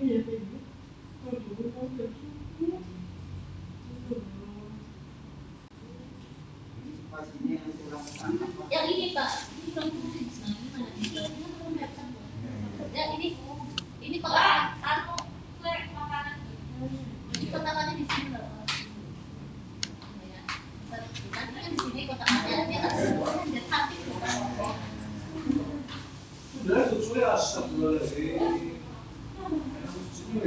Yang ini Pak, ini belum nah, ini mana nih? Ya ini, ini kotak anu kue makanan. Ini kotakannya di sini loh. Ya. Nanti kan di sini kotakannya dia kan dia cantik bukan? Sudah sesuai astagfirullahaladzim. Ini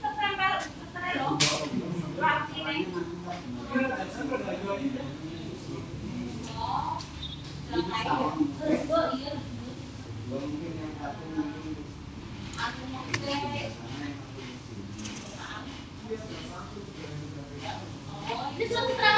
tertempel, tertempel loh. Rapi nih. Oh, terus gua iya. Aku mau kue. Oh, ini surat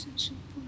nanti bisa yang menyatakan